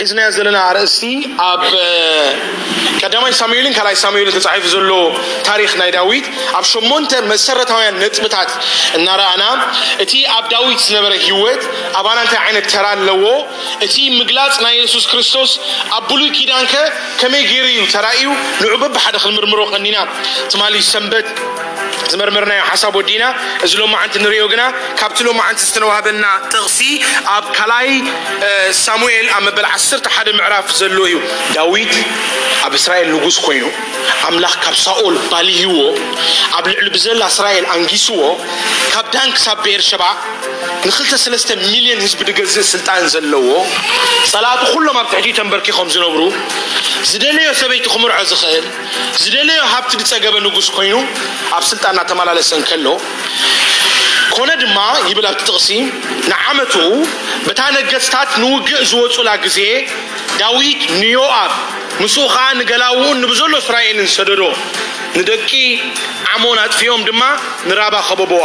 ሒዝናዮ ዘለና ኣርእስቲ ኣብ ቀዳማይ ሳሙኤልን ካልኣይ ሳሙኤልን ተጻሒፉ ዘሎ ታሪክ ናይ ዳዊት ኣብ ሸሞንተ መሰረታውያን ነጥብታት እናረኣና እቲ ኣብ ዳዊት ዝነበረ ሂወት ኣባና እንታይ ዓይነት ተራ ኣለዎ እቲ ምግላጽ ናይ የሱስ ክርስቶስ ኣብ ብሉይ ኪዳንከ ከመይ ገይሩ እዩ ተራእዩ? ንዑ በብሓደ ክንምርምሮ ቀኒና። ትማሊ ሰንበት ዝመርመርናዮ ሓሳብ ወዲእና፣ እዚ ሎማዓንቲ ንርእዮ ግና ካብቲ ሎማዓንቲ ዝተዋህበና ጥቕሲ ኣብ ካልኣይ ሳሙኤል ኣብ መበል ዓሰርተ ሓደ ምዕራፍ ዘሎ እዩ። ዳዊት ኣብ እስራኤል ንጉስ ኮይኑ ኣምላኽ ካብ ሳኦል ባሊህዎ ኣብ ልዕሊ ብዘላ እስራኤል ኣንጊስዎ ካብ ዳን ክሳብ ብኤርሸባ፣ ንክልተ ስለስተ ሚልዮን ህዝቢ ድገዝእ ስልጣን ዘለዎ፣ ጸላእቱ ኩሎም ኣብ ትሕቲኡ ተምበርኪኾም ዝነብሩ፣ ዝደለዮ ሰበይቲ ክምርዖ ዝኽእል፣ ዝደለዮ ሃብቲ ድጸገበ ንጉስ ኮይኑ ኣብ ስልጣን እናተመላለሰ እንከሎ፣ ኮነ ድማ ይብል ኣብቲ ጥቕሲ ንዓመቱ በታ ነገስታት ንውግእ ዝወጹላ ግዜ ዳዊት ንዮኣብ ምስኡ ከኣ ንገላዉኡን ንብዘሎ እስራኤልን ሰደዶ፣ ንደቂ ዓሞን ኣጥፊኦም ድማ ንራባ ከበቡዋ።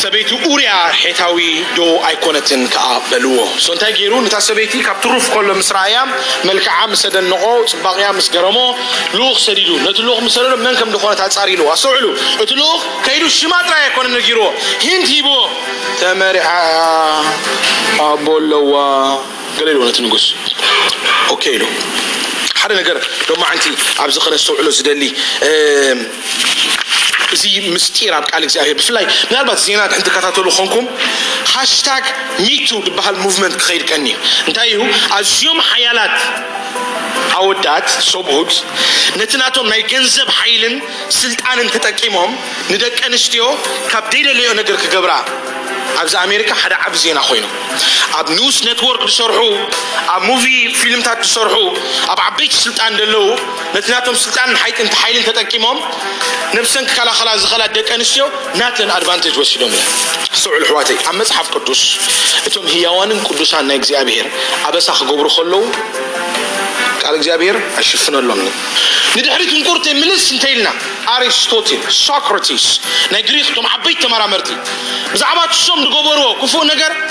ሰበይቲ ኡርያ ሔታዊ ዶ ኣይኮነትን ከኣ በልዎ። እሶ እንታይ ገይሩ ነታ ሰበይቲ ካብ ትሩፍ ኮሎ ምስ ረኣያ መልክዓ ምስ ኣደነቆ ጽባቂኣ ምስ ገረሞ ልኡኽ ሰዲዱ ነቲ ልኡኽ ምስ ሰደዶ መን ከም ድኮነት ኣጻሪ ኢልዎ ኣስተውዕሉ እቲ ልኡኽ ከይዱ ሽማ ጥራይ ኣይኮነን ነጊርዎ ሂንት ሂብዎ ተመሪዓ እያ ኣቦ ኣለዋ ገለ ኢልዎ ነቲ ንጉስ ኦኬ ኢሉ ሓደ ነገር ሎማዓንቲ ኣብዚ ከነስተውዕሎ ዝደሊ። እዚ ምስጢር ኣብ ቃል እግዚኣብሔር ብፍላይ ምናልባት ዜና ድሕን ትከታተሉ ኮንኩም ሃሽታግ ሚቱ ድበሃል ሙቭመንት ክኸይድ ቀኒ እንታይ እዩ ኣዝዮም ሓያላት ኣወዳት ሰብኡት ነቲ ናቶም ናይ ገንዘብ ሓይልን ስልጣንን ተጠቂሞም ንደቂ ኣንስትዮ ካብ ደይደለዮ ነገር ክገብራ ኣብዚ ኣሜሪካ ሓደ ዓቢ ዜና ኮይኑ ኣብ ኒውስ ኔትወርክ ዝሰርሑ ኣብ ሙቪ ፊልምታት ዝሰርሑ ኣብ ዓበይቲ ስልጣን ዘለዉ ነቲ ናቶም ስልጣንን ሓይጥን ሓይልን ተጠቂሞም ነብሰን ክከላኸላ ዝኸላ ደቂ ኣንስትዮ ናተን ኣድቫንተጅ ወሲዶም እየን። ኣስተውዕሉ ኣሕዋተይ ኣብ መጽሓፍ ቅዱስ እቶም ህያዋንን ቅዱሳን ናይ እግዚኣብሄር ኣበሳ ክገብሩ ከለዉ ቃል እግዚኣብሄር ኣይሽፍነሎምን እዩ። ንድሕሪት እንቁርተይ ምልስ እንተኢልና ኣሪስቶቲል፣ ሶክራቲስ ናይ ግሪኽ እቶም ዓበይቲ ተመራመርቲ ብዛዕባ እሶም ዝገበርዎ ክፉእ ነገር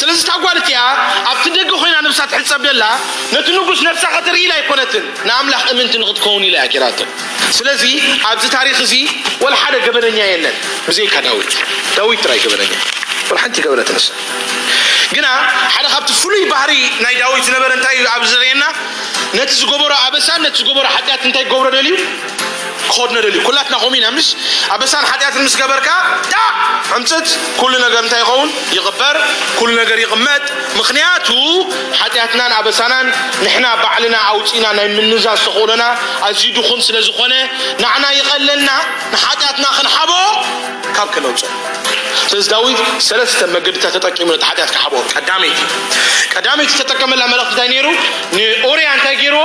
ስለዚ እታ ጓል እቲኣ ኣብቲ ደገ ዀይና ነብሳ ትሕጸብ ዘላ፣ ነቲ ንጉስ ነብሳ ኸተርኢ ኢላ ኣይኰነትን፣ ንኣምላኽ እምንቲ ንኽትከውን ኢላ እያ ገይራቶ። ስለዚ ኣብዚ ታሪኽ እዚ ዋላ ሓደ ገበነኛ የለን ብዘይካ ዳዊት። ዳዊት ጥራይ ገበነኛ ዋላ ሓንቲ ኣይገበረትን ንሳ። ግና ሓደ ካብቲ ፍሉይ ባህሪ ናይ ዳዊት ዝነበረ እንታይ እዩ ኣብዚ ዘርእየና? ነቲ ዝገበሮ ኣበሳን ነቲ ዝገበሮ ሓጢኣትን እንታይ ክገብሮ ደልዩ? ክኾድ ንደልዩ ኩላትና ከምኡ ኢና ምሽ ኣበሳን ሓጢኣትን ምስ ገበርካ ዳዕ ዕምጽት ኩሉ ነገር እንታይ ይኸውን ይቕበር ኩሉ ነገር ይቕመጥ ምኽንያቱ ሓጢኣትናን ኣበሳናን ንሕና ባዕልና ኣውጺእና ናይ ምንዛዝ ተኽእሎና ኣዝዩ ድኹም ስለ ዝኾነ ናዕና ይቐለልና ንሓጢኣትና ክንሓብኦ ካብ ከነውጽኦ ስለዚ ዳዊት ሰለስተ መገድታት ተጠቂሙ ነቲ ሓጢኣት ክሓብኦ ቀዳመይቲ ቀዳመይቲ ተጠቀመላ መልእኽቲ እንታይ ነይሩ ንኦርያ እንታይ ገይርዎ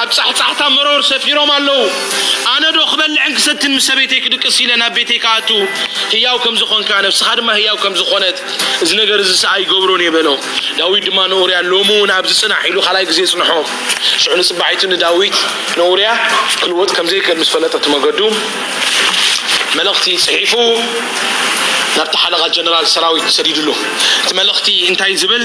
ኣብ ጻሕጻሕታ መሮር ሰፊሮም ኣለዉ። ኣነዶ ክበልዕን ክሰትን ምስ ሰበይተይ ክድቅስ ኢለ ናብ ቤተይ ክኣቱ፣ ህያው ከም ዝዀንካ፣ ነፍስኻ ድማ ህያው ከም ዝዀነት፣ እዚ ነገር እዚ ስኣ ኣይገብሮን እየ በሎ። ዳዊት ድማ ንኡርያ፣ ሎሚ እውን ኣብዚ ጽናሕ ኢሉ ኻልኣይ ግዜ ኣጽንሖ። ሽዑ ንጽባሒቱ ንዳዊት፣ ንኡርያ ክልወጥ ከም ዘይክእል ምስ ፈለጠ፣ እቲ መገዱ መልእኽቲ ጽሒፉ ናብቲ ሓለቓ ጀነራል ሰራዊት ሰዲዱሉ። እቲ መልእኽቲ እንታይ ዝብል?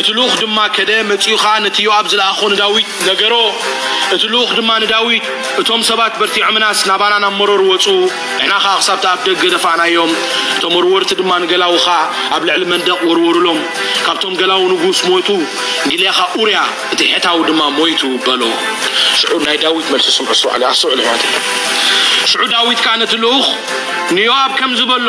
እቲ ልኡኽ ድማ ከደ፣ መጺኡ ኸኣ ነቲ ዮኣብ ዝለኣኾ ንዳዊት ነገሮ። እቲ ልኡኽ ድማ ንዳዊት፣ እቶም ሰባት በርቲዖምናስ ናባና ናብ መሮር ወጹ፣ ንሕና ኸኣ ክሳብቲ ኣፍ ደገ ደፋእናዮም፣ እቶም ወርወርቲ ድማ ንገላዉኻ ኣብ ልዕሊ መንደቕ ወርወሩሎም፣ ካብቶም ገላዉ ንጉስ ሞቱ፣ ጊልያኻ ኡርያ እቲ ሔታዊ ድማ ሞይቱ፣ በሎ። ሽዑ ናይ ዳዊት መልሲ ስምዑ፣ ኣስተውዕሉ ኣሕዋተይ። ሽዑ ዳዊት ከኣ ነቲ ልኡኽ ንዮኣብ ከምዚ በሎ።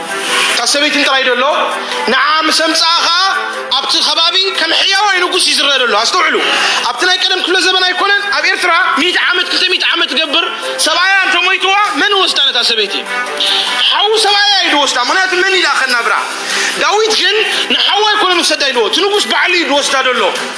እታ ሰበይትን ጥራይ ደሎ ንዓ ምስ ኣምጽኣ ከኣ ኣብቲ ከባቢ ከም ሕያዋይ ንጉስ እዩ ዝረአ ደሎ ኣስተውዕሉ ኣብቲ ናይ ቀደም ክፍለ ዘበን ኣይኮነን ኣብ ኤርትራ ሚእቲ ዓመት ክልተ ሚእቲ ዓመት ገብር ሰብኣያ እንተ ሞይትዋ መን ወስዳ ነታ ሰበይቲ ሓዉ ሰብኣያ እዩ ድወስዳ ምክንያቱ መን ኢላ ከናብራ ዳዊት ግን ንሓዉ ኣይኮነን ውሰዳ ኢልዎ እቲ ንጉስ ባዕሉ እዩ ድወስዳ ደሎ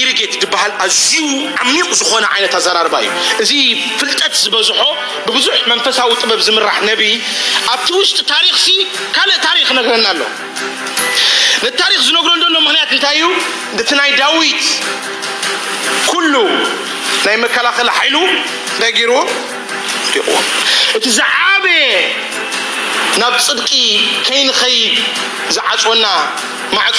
ኢሪጌት ድበሃል ኣዝዩ ዓሚቕ ዝኾነ ዓይነት ኣዘራርባ እዩ። እዚ ፍልጠት ዝበዝሖ ብብዙሕ መንፈሳዊ ጥበብ ዝምራሕ ነብይ ኣብቲ ውሽጢ ታሪኽሲ ካልእ ታሪኽ ይነግረና ኣሎ። ነቲ ታሪኽ ዝነግሮ ዘሎ ምኽንያት እንታይ እዩ? ነቲ ናይ ዳዊት ኩሉ ናይ መከላኸሊ ሓይሉ እንታይ ገይርዎ? ወዲቕዎ። እቲ ዝዓበየ ናብ ጽድቂ ከይንኸይድ ዝዓጽወና ማዕጾ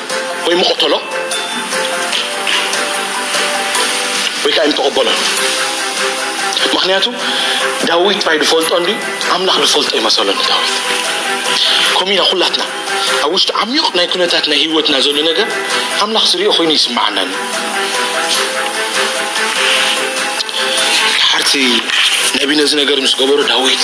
ወይ ምቐተሎ ወይ ከኣ ኣይምተቐበሎን ምኽንያቱ ዳዊት ጥራይ ዝፈልጦ እንድዩ ኣምላኽ ዝፈልጦ ይመሰሎ ንዳዊት ከምኡ ኢና ኩላትና ኣብ ውሽጢ ዓሚቕ ናይ ኩነታት ናይ ህይወትና ዘሎ ነገር ኣምላኽ ዝርኦ ኮይኑ ይስምዓና እንድዩ ሓርቲ ነቢ ነዚ ነገር ምስ ገበሮ ዳዊት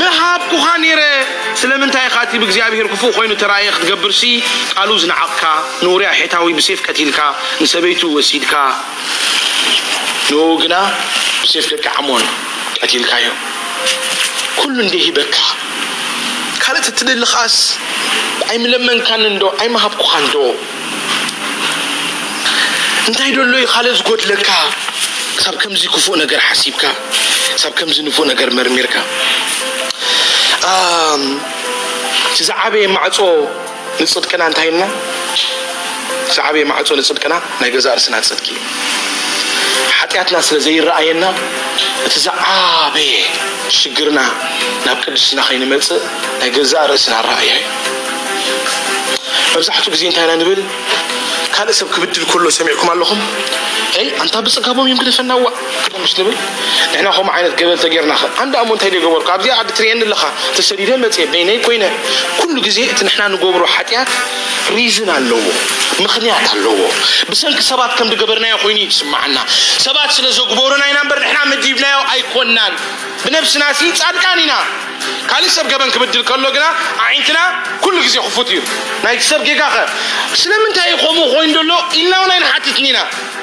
ምሃብኩኻ ኔረ ስለምንታይ ኢኻ እቲ ብእግዚኣብሄር ክፉእ ኮይኑ ተራእየ ክትገብርሲ ቃሉ ዝነዓቕካ ንውርያ ሔታዊ ብሴፍ ቀቲልካ ንሰበይቱ ወሲድካ ንእኡ ግና ብሴፍ ደቂ ዓሞን ቀቲልካዮ ኩሉ እንዴ ሂበካ ካልእ ተትደሊ ኸኣስ ኣይምለመንካንን እንዶ ኣይምሃብኩኻን እንዶ እንታይዶ ኣሎ እዩ ኻልእ ዝጎድለካ ክሳብ ከምዚ ክፉእ ነገር ሓሲብካ ክሳብ ከምዚ ንፉእ ነገር መርሚርካ እቲ ዝዓበየ ማዕጾ ንጽድቅና እንታይ ኢልና ዝዓበየ ማዕጾ ንጽድቅና ናይ ገዛእ ርስና ጽድቂ እዩ ሓጢኣትና ስለ ዘይረኣየና እቲ ዝዓበየ ሽግርና ናብ ቅድስና ከይንመጽእ ናይ ገዛእ ርእስና ኣረኣእያ እዩ መብዛሕትኡ ግዜ እንታይ ኢና ንብል ካልእ ሰብ ክብድል ከሎ ሰሚዕኩም ኣለኹም ኣይ ኣንታ ብጽጋቦም እዮም ግደፈናዋ ምስ ትብል ንሕና ከምኡ ዓይነት ገበል ተገይርናኸ ኣንዳ እሞ እንታይ ድየ ገበርኩ ኣብዚኣ ዓዲ ትርእየኒ ኣለኻ ተሰዲደ መጽየ በይነይ ኮይነ ኩሉ ግዜ እቲ ንሕና ንገብሮ ሓጥያት ሪዝን ኣለዎ ምኽንያት ኣለዎ ብሰንኪ ሰባት ከም ድገበርናዮ ኮይኑ እዩ ዝስምዓና ሰባት ስለ ዘግበሩና ኢና እምበር ንሕና መዲብናዮ ኣይኮናን ብነብስና ሲ ጻድቃን ኢና ካልእ ሰብ ገበን ክብድል ከሎ ግና ኣዒንትና ኩሉ ግዜ ክፉት እዩ ናይቲ ሰብ ጌጋኸ ስለምንታይ እዩ ከምኡ ኮይኑ ዘሎ ኢልና እውን ኣይንሓትትን ኢና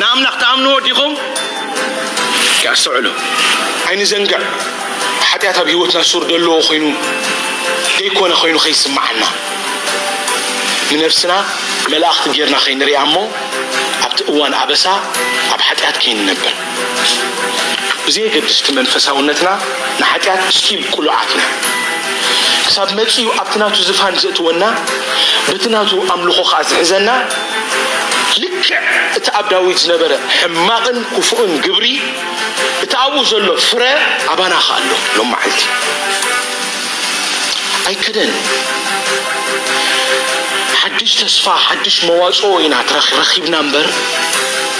ንኣምላኽ ትኣምንዎ ዲኹም? ኣስተውዕሉ፣ ኣይንዘንግዕ፣ ሓጢኣት ኣብ ህይወትና ሱር ዘለዎ ዀይኑ ዘይኰነ ዀይኑ ኸይስምዓና፣ ንነብስና መላእኽቲ ጌርና ኸይንርእያ እሞ፣ ኣብቲ እዋን ኣበሳ ኣብ ሓጢኣት ከይንነብር። ብዘየገድስ እቲ መንፈሳውነትና ንሓጢኣት እስቲል ቁሉዓት ኢና ክሳብ መጺኡ ኣብቲ ናቱ ዝፋን ዘእትወና በቲ ናቱ ኣምልኾ ከኣ ዝሕዘና ልክዕ እቲ ኣብ ዳዊት ዝነበረ ሕማቕን ኩፉእን ግብሪ እቲ ኣብኡ ዘሎ ፍረ ኣባና ከኣ ኣሎ ሎምዓልቲ ኣይከደን ሓድሽ ተስፋ ሓድሽ መዋጽኦ ኢና ረኺብና እምበር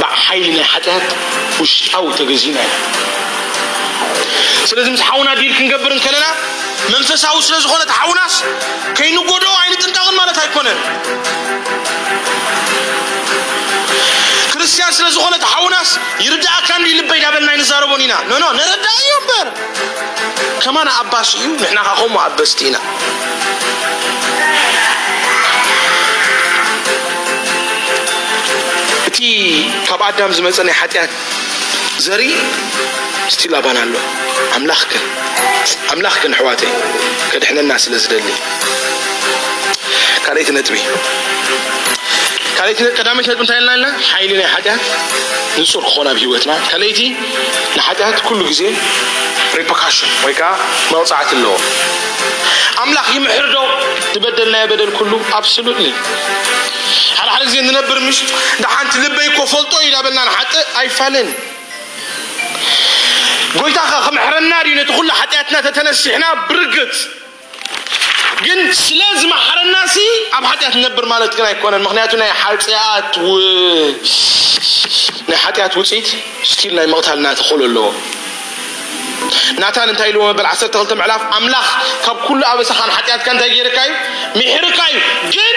ባዕ ሓይሊ ናይ ሓጥያት ውሽጣዊ ተገዚእና ኢና ስለዚ ምስ ሓውና ዲል ክንገብር እንከለና መንፈሳዊ ስለ ዝኾነ እቲ ሓውናስ ከይንጎድኦ ኣይንጥንቀቕን ማለት ኣይኮነን ክርስትያን ስለ ዝኾነ እቲ ሓውናስ ይርድኣካ እንዲ ልበይ ዳበልና ኣይንዛረቦን ኢና ኖኖ ነረዳእ እዮ እምበር ከማና ኣባስ እዩ ንሕና ከኣ ከምኡ ኣበስቲ ኢና። እቲ ካብ ኣዳም ዝመጸ ናይ ሓጢኣት ዘርኢ ስቲል ኣባና ኣሎ ኣምላኽ ግን ኣምላኽ ግን ኣሕዋተይ ከድሕነና ስለ ዝደሊ ካልኣይቲ ነጥቢ ካልኣይቲ ቀዳመይቲ ነጥቢ እንታይ ኢልና ሓይሊ ናይ ሓጢኣት ንጹር ክኾን ኣብ ህይወትና ካልኣይቲ ንሓጢኣት ኩሉ ግዜ ሪፐካሽን ወይ ከኣ መቕጻዕቲ ኣለዎ። ኣምላኽ ይምሕር ዶ ዝበደልናዮ በደል ኩሉ? ኣብስሉትሊ። ሓደ ሓደ ግዜ እንነብር ምስ ደሓንቲ ልበይ እኮ ፈልጦ እዩ ዳበልና ንሓጥእ ኣይፋልን። ጎይታ ከ ክምሕረና ድዩ ነቲ ኩሉ ሓጢኣትና ተተነሲሕና ብርግጽ? ግን ስለ ዝመሓረናሲ ኣብ ሓጢኣት ንነብር ማለት ግን ኣይኮነን ምክንያቱ ናይ ሓጢኣት ናይ ሓጢኣት ውጽኢት ስቲል ናይ ምቕታልና ተኽእሎ ኣለዎ ናታን እንታይ ኢልዎ መበል ዓሰርተ ክልተ ምዕራፍ ኣምላኽ ካብ ኩሉ ኣበሳኻን ሓጢኣትካ እንታይ ገይርካ እዩ ምሕርካ እዩ ግን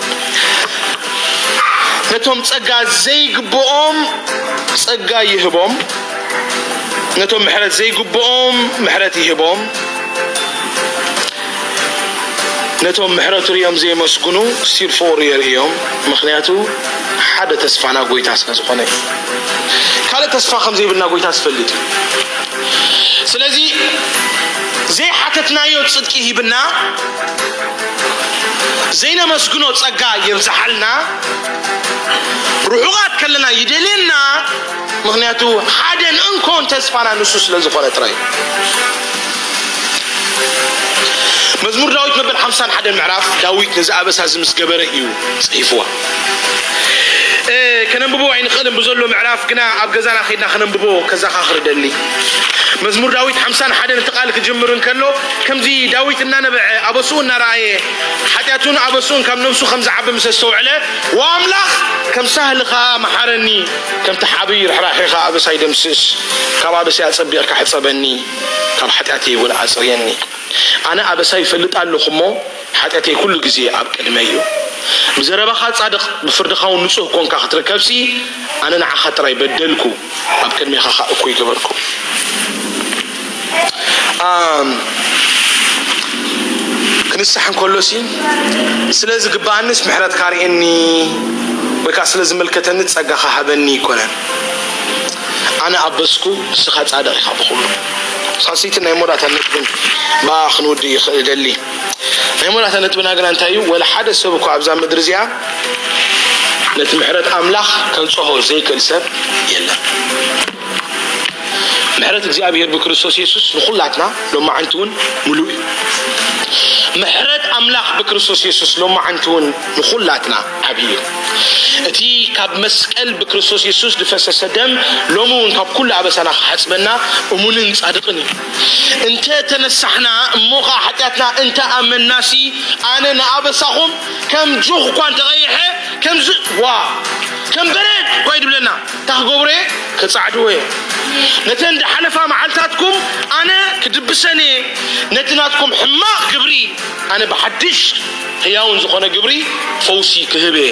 ነቶም ጸጋ ዘይግብኦም ጸጋ ይህቦም፣ ነቶም ምሕረት ዘይግብኦም ምሕረት ይህቦም፣ ነቶም ምሕረቱ ርእዮም ዘየመስግኑ ሲር ፍቕሩ የርእዮም፣ ምኽንያቱ ሓደ ተስፋና ጎይታ ስለ ዝኾነ እዩ። ካልእ ተስፋ ከም ዘይብልና ጎይታ ዝፈልጥ እዩ። ስለዚ ዘይሓተትናዮ ጽድቂ ሂብና ዘይነመስግኖ ጸጋ የብዝሓልና ርሑቓት ከለና ይደልየና ምኽንያቱ ሓደን እንኮን ተስፋና ንሱ ስለ ዝኾነ ጥራይ መዝሙር ዳዊት መበል ሓምሳን ሓደን ምዕራፍ ዳዊት ነዚ ኣበሳ እዚ ምስ ገበረ እዩ ጽሒፍዋ ከነንብቦ ኣይንኽእልን ብዘሎ ምዕራፍ ግና ኣብ ገዛና ከይድና ከነንብቦ ከዛኻኽር እደሊ። መዝሙር ዳዊት ሓምሳን ሓደን እቲ ቃል ክጅምር እንከሎ ከምዚ ዳዊት እናነበዐ ኣበስኡ እናረኣየ ሓጢኣቱን ኣበስኡን ካብ ነብሱ ከም ዝዓቢ ምስ ኣስተውዕለ ዋ ኣምላኽ ከም ሳህልኻ መሓረኒ ከምቲ ሓብይ ርሕራሒኻ ኣበሳይ ደምስስ ካብ ኣበሳይ ኣጸቢቕካ ሕጸበኒ ካብ ሓጢኣተይውን ኣጽርየኒ ኣነ ኣበሳይ ይፈልጥ ኣለኹ እሞ ሓጢኣተይ ኩሉ ግዜ ኣብ ቅድመይ እዩ። ብዘረባኻ ጻድቕ ብፍርድኻውን ንጹህ ኰንካ ክትርከብሲ፣ ኣነ ንዓኻ ጥራይ በደልኩ፣ ኣብ ቅድሜኻ ኸኣ እኩይ ገበርኩ። ኣም ክንሳሕ እንከሎሲ፣ ስለ ዝግብኣኒስ ምሕረትካ ኣርእየኒ ወይ ከኣ ስለ ዝምልከተኒ ጸጋኻ ሃበኒ ኣይኰነን። ኣነ ኣበስኩ፣ ንስኻ ጻድቕ ኢኻ ብኹሉ። ሳልሰይትን ናይ መወዳእታን ነጥብን ብኣኣ ክንውድእ እደሊ። ናይ ሞላታ ነጥብና ግና እንታይ እዩ? ወላ ሓደ ሰብ እኳ ኣብዛ ምድሪ እዚኣ ነቲ ምሕረት ኣምላኽ ከንጽሆ ዘይክእል ሰብ የለን። ምሕረት እግዚኣብሔር ብክርስቶስ የሱስ ንኹላትና ሎማዓንቲ እውን ምሉእ እዩ። ምሕረት ኣምላኽ ብክርስቶስ የሱስ ሎማዓንቲ እውን ንኹላትና ዓብዪ እዩ። እቲ ካብ መስቀል ብክርስቶስ የሱስ ዝፈሰሰ ደም ሎሚ እውን ካብ ኩሉ ኣበሳና ክሓጽበና እሙንን ጻድቕን እዩ። እንተ ተነሳሕና እሞ ኸኣ ሓጢኣትና እንተ ኣመንናሲ፣ ኣነ ንኣበሳኹም ከም ጁኽ እኳ እንተ ቐይሐ፣ ከም ዝዋ ከም በረድ እኳ ይድብለና፣ እንታይ ክገብሮ እየ? ከጻዕድዎ እየ። ነተን ዝሓለፋ መዓልትታትኩም ኣነ ክድብሰን እየ፣ ነቲ ናትኩም ሕማቕ ግብሪ ኣነ ብሓድሽ ህያውን ዝዀነ ግብሪ ፈውሲ ክህብ እየ።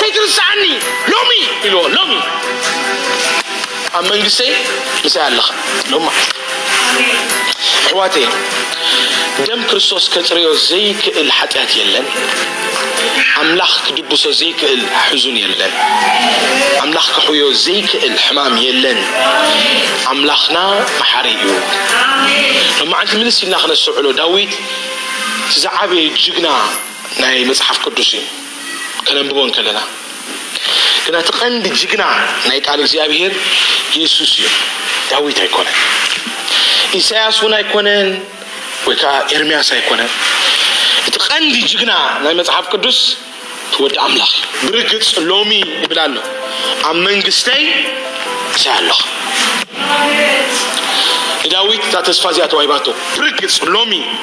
ከይትርስዓኒ ሎሚ ኢልዎ ሎሚ ኣብ መንግስተይ ምሳይ ኣለኻ ሎም መዓልቲ ኣሕዋተይ ደም ክርስቶስ ከፅርዮ ዘይክእል ሓጢኣት የለን ኣምላኽ ክድብሶ ዘይክእል ሕዙን የለን ኣምላኽ ክሕዮ ዘይክእል ሕማም የለን ኣምላኽና መሓሪ እዩ ሎም መዓልቲ ምልስ ኢልና ክነስተውዕሎ ዳዊት ዝዓበየ ጅግና ናይ መፅሓፍ ቅዱስ እዩ ከነንብቦ እንከለና ግና እቲ ቀንዲ ጅግና ናይ ቃል እግዚኣብሄር የሱስ እዩ ዳዊት ኣይኮነን ኢሳያስ እውን ኣይኮነን ወይ ከኣ ኤርምያስ ኣይኮነን እቲ ቀንዲ ጅግና ናይ መጽሓፍ ቅዱስ እቲ ወዲ ኣምላኽ እዩ ብርግጽ ሎሚ ይብል ኣሎ ኣብ መንግስተይ ምሳይ ኣለኹ ንዳዊት እዛ ተስፋ እዚኣ ተዋሂባቶ ብርግጽ ሎሚ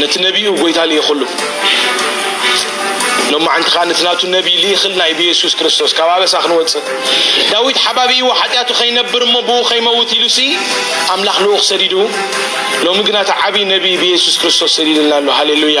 ነቲ ነቢኡ ጎይታ ልኢኽሉ። ሎማዓንቲ ከኣ ነቲ ናቱ ነቢ ልኢኽልና ኢዩ ብየሱስ ክርስቶስ ካብ ኣበሳ ክንወጽእ። ዳዊት ሓባቢእዎ ሓጢኣቱ ከይነብር እሞ ብኡ ከይመውት ኢሉሲ ኣምላኽ ልኡኽ ሰዲዱ። ሎሚ ግና እቲ ዓቢ ነቢ ብየሱስ ክርስቶስ ሰዲድልና ኣሎ። ሃሌሉያ።